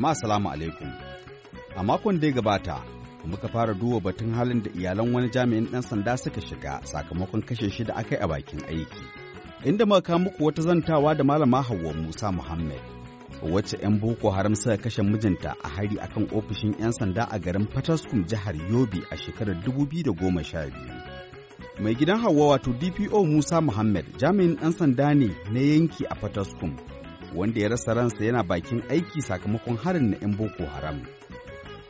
Jama'a salamu alaikum. A makon da ya gabata, muka fara duba batun halin da iyalan wani jami'in ɗan sanda suka shiga sakamakon kashe shi da aka yi a bakin aiki. Inda muka kawo muku wata zantawa da malama Hauwa Musa Muhammad, wacce 'yan Boko Haram suka kashe mijinta a hari akan ofishin 'yan sanda a garin Fataskum jihar Yobe a shekarar 2012. Mai gidan Hauwa wato DPO Musa Muhammad jami'in ɗan sanda ne na yanki a Fataskum. Wanda ya rasa ransa yana bakin aiki sakamakon harin na 'yan boko haram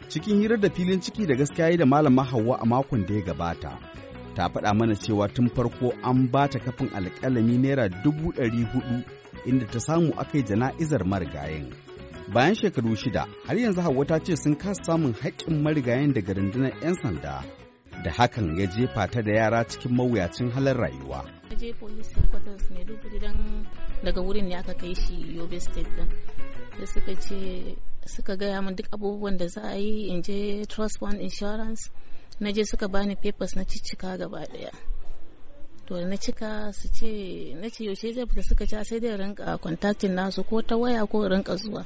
cikin hirar da filin ciki da gaskiya da malama Hauwa a makon da ya gabata ta faɗa mana cewa tun farko an ba ta kafin alƙalami naira dubu ɗari huɗu inda ta samu aka yi jana'izar marigayen bayan shekaru shida har yanzu Hauwa ta ce sun kasa samun haƙƙin marigayen daga rundunar 'yan sanda da hakan ya jefa ta da yara cikin mawuyacin halin rayuwa. Je police headquarters maiduguri don daga wurin ne aka kai shi yobe state din. Da suka ce suka gaya min duk abubuwan da za a yi in je trust fund insurance. Na je suka bani papers na ciccika gaba ɗaya to na cika su ce na ce yaushe zai fita suka ce sai dai rinka contacting nasu ko ta waya ko rinka zuwa.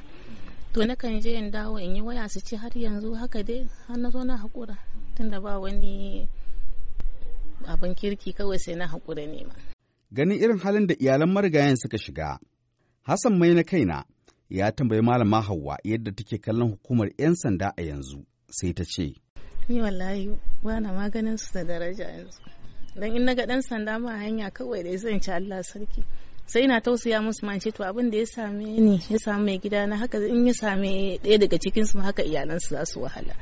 To na kan je in dawo in yi waya su ce har yanzu haka dai har na zo na haƙura. Tunda ba wani abin kirki kawai sai na haƙura nema. Ganin irin halin da iyalan marigayen suka shiga, Hassan mai na kaina ya tambayi malama Hauwa yadda take kallon hukumar 'yan sanda a yanzu sai ta ce. Ni wallahi ba na maganin su da daraja yanzu. Dan in na ga ɗan sanda ma hanya kawai da zan ci Allah sarki. Sai na tausaya musu man ce to abin da ya same ni ya same mai gida na haka in ya same ɗaya daga cikin su haka iyalansu za su wahala.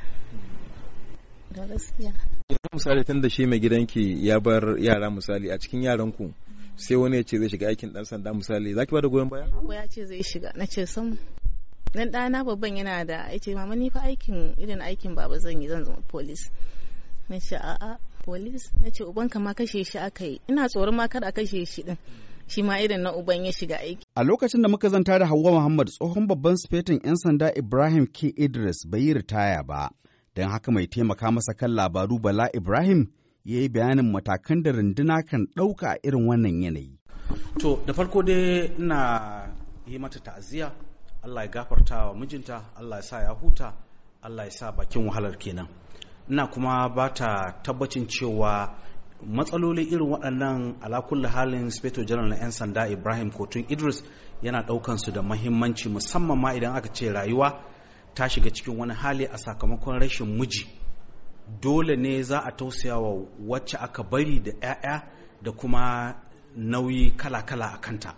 Da gaskiya. Yanzu misali tun da shi mai gidanki ya bar yara misali a cikin yaranku sai wani ya ce zai shiga aikin dan sanda misali zaki ba da goyon baya? Ko ya ce zai shiga. Na ce sam dan ɗana babban yana da ya ce mama ni fa aikin irin aikin baba zan yi zan zama police. Na ce a'a police? Na ce uban ma kashe shi aka yi. Ina tsoron ma kada a kashe shi din. Shi ma irin na uban ya shiga aiki. A lokacin da muka zanta da Hauwa Muhammad tsohon babban sufetin 'yan sanda Ibrahim K. Idris bai yi ritaya ba. Don haka mai taimaka masa kan labaru Bala Ibrahim ya yi bayanin matakan da runduna kan ɗauka a irin wannan yanayi. To da farko dai ina yi mata ta'aziyya Allah ya gafarta wa mijinta Allah ya sa ya huta Allah ya sa bakin wahalar kenan ina kuma ba ta tabbacin cewa matsaloli irin waɗannan alakulla halin inspector general na 'yan sanda ibrahim kotun idris yana ɗaukan su da mahimmanci musamman ma idan aka ce rayuwa ta shiga cikin wani hali a sakamakon rashin miji. Dole ne za a tausaya wa wacce aka bari da 'ya'ya da kuma nauyi kala-kala a kanta.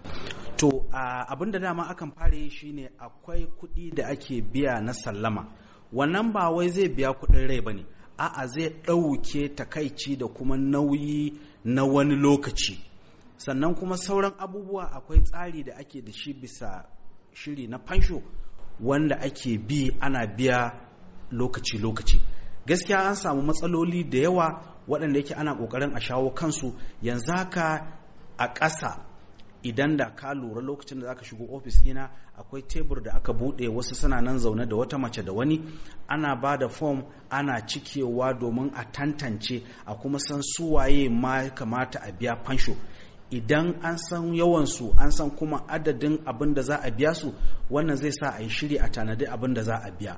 To abin da dama akan fara yi shine akwai kuɗi da ake biya na sallama. Wannan ba wai zai biya kuɗin rai ba ne a'a zai ɗauke takaici da kuma nauyi na wani lokaci. Sannan kuma sauran abubuwa akwai tsari da ake da shi bisa shiri na fansho. Wanda ake bi ana biya lokaci-lokaci gaskiya an samu matsaloli da yawa waɗanda yake ana ƙoƙarin a shawo kansu. Yanzu haka a ƙasa idan da ka lura lokacin da zaka shigo ofis ɗina akwai tebur da aka buɗe wasu suna nan zaune da wata mace da wani. Ana ba da fom ana cikewa domin a tantance a kuma san suwaye ma kamata a biya fansho. Idan an san yawansu an san kuma adadin abin da za a biya su wannan zai sa a yi shiri a tanadi abin da za a biya.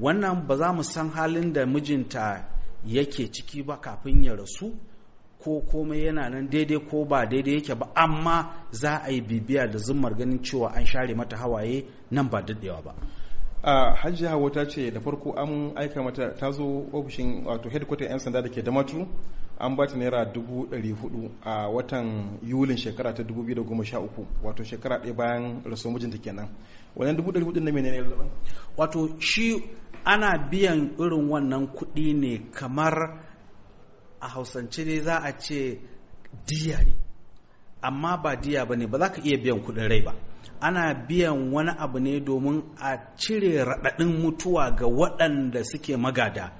Wannan ba za mu san halin da mijinta yake ciki ba kafin ya rasu ko komai yana nan daidai ko ba daidai yake ba amma za a yi bibiya da zummar ganin cewa an share mata hawaye nan ba daɗewa ba. A hajji hawa ta ce da farko an aika mata ta zo ofishin wato headquarter 'yan sanda da ke damatu an ba ta naira dubu ɗari huɗu a watan yulin shekara ta dubu biyu da goma sha uku wato shekara ɗaya bayan rasuwar mijinta kenan. Wannan dubu ɗari huɗu na menene ne wato shi ana biyan irin wannan kuɗi ne kamar a hausance ne za a ce diya ne amma ba diya ba ne ba za ka iya biyan kuɗin rai ba. Ana biyan wani abu ne domin a cire raɗaɗin mutuwa ga waɗanda suke magada.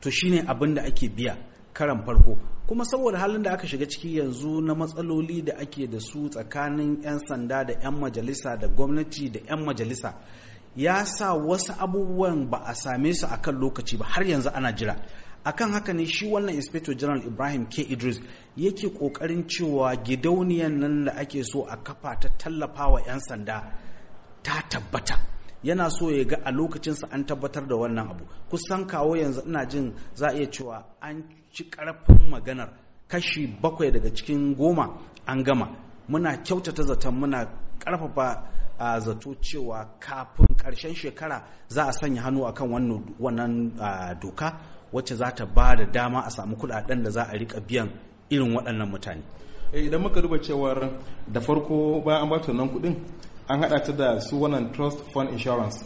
To shine abin da ake biya. Karan farko. Kuma saboda halin da aka shiga ciki yanzu na matsaloli da ake da su tsakanin 'yan sanda da 'yan majalisa da gwamnati da 'yan majalisa ya sa wasu abubuwan ba a same su a kan lokaci ba har yanzu ana jira. Akan haka ne shi wannan inspector general ibrahim k. Idris yake ƙoƙarin cewa gidauniyan nan da ake so a kafa ta tallafa wa 'yan sanda ta tabbata. Yana so ya ga a lokacinsa an tabbatar da wannan abu. Kusan kawo yanzu ina jin za a iya cewa an ci ƙarfin maganar kashi bakwai daga cikin goma an gama. Muna kyautata zaton muna ƙarfafa a zato cewa kafin ƙarshen shekara za a sanya hannu akan wannan doka wacce za ta ba da dama a samu kuɗaɗen da za a riƙa biyan irin waɗannan mutane. Idan muka duba cewar da farko bayan an bata nan kuɗin an hada ta da su wannan trust fund insurance.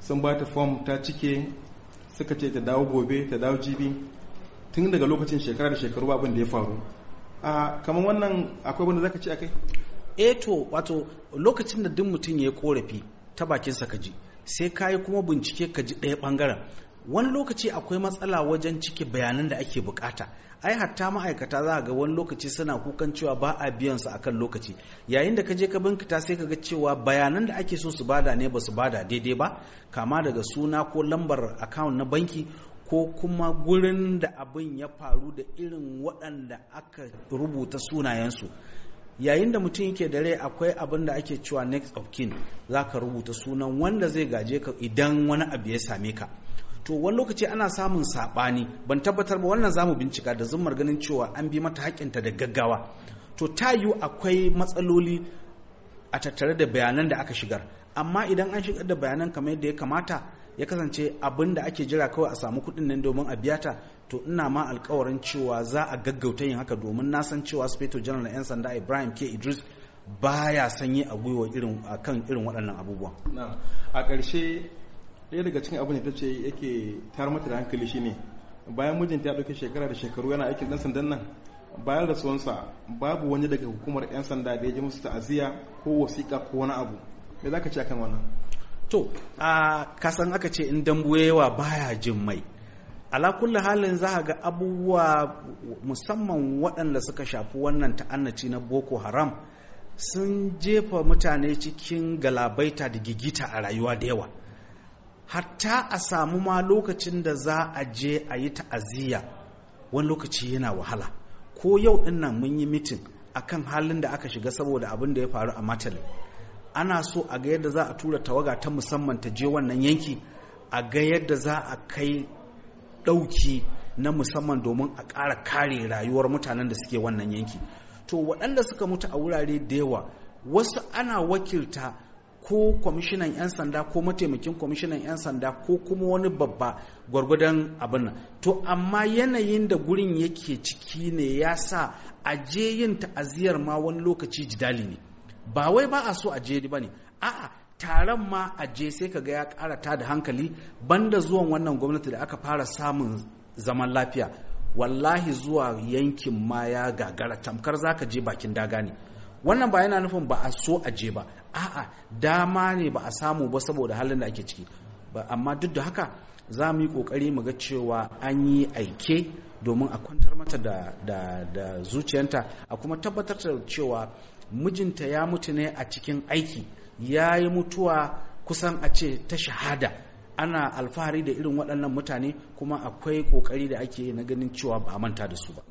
Sun bata form ta cike suka ce ta dawo gobe ta dawo jibi. Tun daga lokacin shekara da shekaru abin da ya faru. A kamar wannan akwai wanda zaka ce akai eh to wato lokacin da duk mutum ya korafi ta bakinsa ka ji sai ka yi kuma bincike ka ji ɗaya ɓangaren. Wani lokaci akwai matsala wajen cike bayanan da ake buƙata. Ai hatta ma'aikata za ga wani lokaci suna kukan cewa ba a biyan su akan lokaci. Yayin da ka je ka binkita sai ka ga cewa bayanan da ake so su ba da ne ba su ba da daidai ba. Kama daga suna ko lambar account na banki ko kuma gurin da abin ya faru da irin waɗanda aka rubuta sunayensu. Yayin da mutum yake da rai akwai abin da ake cewa next of kin. Za ka rubuta sunan wanda zai gaje ka idan wani abu ya same ka. To wani lokaci ana samun saɓani. Ban tabbatar ba wannan za mu bincika da zummar ganin cewa an bi mata haƙƙinta da gaggawa. To ta yiwu akwai matsaloli a tattare da bayanan da aka shigar. Amma idan an shigar da bayanan kamar yadda ya kamata ya kasance abin da ake jira kawai a samu kuɗin nan domin a biya ta to ina ma alkawarin cewa za a gaggauta yin haka domin na san cewa speto general 'yan sanda ibrahim k. Idris baya sanyi a gwiwa irin kan irin waɗannan abubuwan a ƙarshe ɗaya daga cikin abin da ta ce yake tar mata da hankali shine bayan mijinta ya ɗauki shekara da shekaru yana aikin ɗan sandan nan bayan rasuwansa babu wani daga hukumar 'yan sanda da ya ji musu ta'aziyya ko wasiƙa ko wani abu. Me za ka ce akan wannan? To a kasan aka ce in dambu yawa baya jin mai. Ala kulli halin za ga abubuwa musamman waɗanda suka shafi wannan ta'annaci na boko haram sun jefa mutane cikin galabaita da gigita a rayuwa da yawa. Hatta a samu ma lokacin da za a je a yi ta'aziyya wani lokaci yana wahala. Ko yau ɗin nan mun yi mitin akan halin da aka shiga saboda abin da ya faru a matali ana so a ga yadda za a tura tawaga ta musamman ta je wannan yanki a ga yadda za a kai ɗauki na musamman domin a ƙara kare rayuwar mutanen da suke wannan yanki. To waɗanda suka mutu a wurare da yawa wasu ana wakilta ko kwamishinan 'yan sanda ko mataimakin kwamishinan 'yan sanda ko kuma wani babba gwargwadon abin nan. To amma yanayin da gurin yake ciki ne ya sa a je yin ta'aziyar ma wani lokaci jidali ne. Ba wai ba a so a je ba ne. A'a taron ma a je sai ka ga ya ƙara ta da hankali banda zuwan wannan gwamnati da aka fara samun zaman lafiya. Wallahi zuwa yankin ma ya gagara tamkar za ka je bakin daga ne. Wannan ba yana nufin ba a so a je ba. A'a dama ne ba a samu ba saboda halin da ake ciki. Ba amma duk da haka za mu yi ƙoƙari mu ga cewa an yi aike domin a kwantar mata da, da, da zuciyanta a kuma tabbatar da cewa mijinta ya mutu ne a cikin aiki. Ya yi mutuwa kusan a ce ta shahada. Ana alfahari da irin waɗannan mutane kuma akwai ƙoƙari da ake na ganin cewa ba a manta da su ba.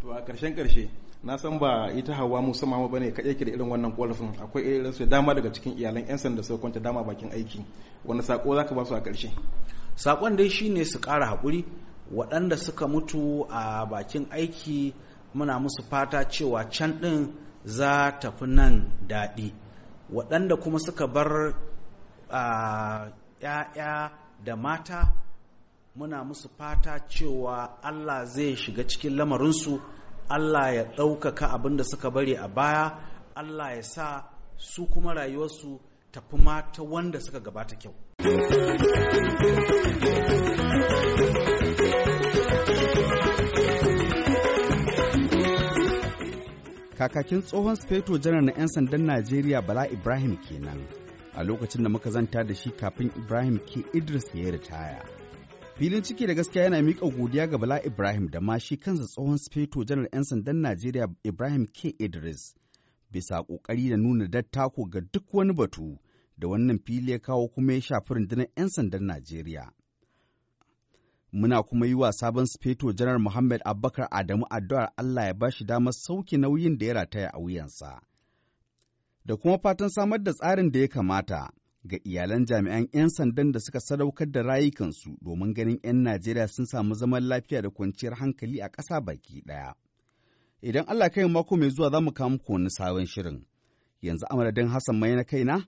To a ƙarshen ƙarshe na san ba ita hawa musa mama ba ne kaɗai ke da irin wannan ƙorafin. Akwai irin su dama daga cikin iyalan 'yan sanda suka kwanta dama bakin aiki. Wanda sako za ka ba su a ƙarshe? Sakon dai shine su ƙara haƙuri. Waɗanda suka mutu a bakin aiki muna musu fata cewa can ɗin za ta fi nan daɗi. Waɗanda kuma suka bar ‘ya'ya da mata muna musu fata cewa Allah zai shiga cikin lamarinsu. Allah ya ɗaukaka abin da suka bari a baya Allah ya sa su kuma rayuwarsu tafi mata wanda suka gabata kyau. Kakakin tsohon sufeto janar na 'yan sandan najeriya bala ibrahim kenan a lokacin da muka zanta da shi kafin ibrahim ke idris ya ritaya. Filin ciki da gaskiya yana miƙa godiya ga bala ibrahim da ma shi kansa tsohon sufeto janar 'yan sandan najeriya ibrahim k idris bisa ƙoƙari da nuna dattako ga duk wani batu da wannan fili ya kawo kuma ya shafi rundunar 'yan sandan najeriya muna kuma yi wa sabon sufeto janar Muhammad Abubakar Adamu addu'ar Allah ya ba shi damar sauke nauyin da ya rataya a wuyansa. Da kuma fatan samar da tsarin da ya kamata ga iyalan jami'an 'yan sandan da suka sadaukar da rayukansu domin ganin 'yan Najeriya sun samu zaman lafiya da kwanciyar hankali a ƙasa baki ɗaya. Idan Allah kai mako mai zuwa za mu kawo muku wani sabon shirin. Yanzu amadadin Hassan mai na kaina,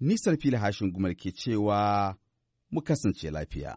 nisar fili hashin gumal ke cewa mu kasance lafiya.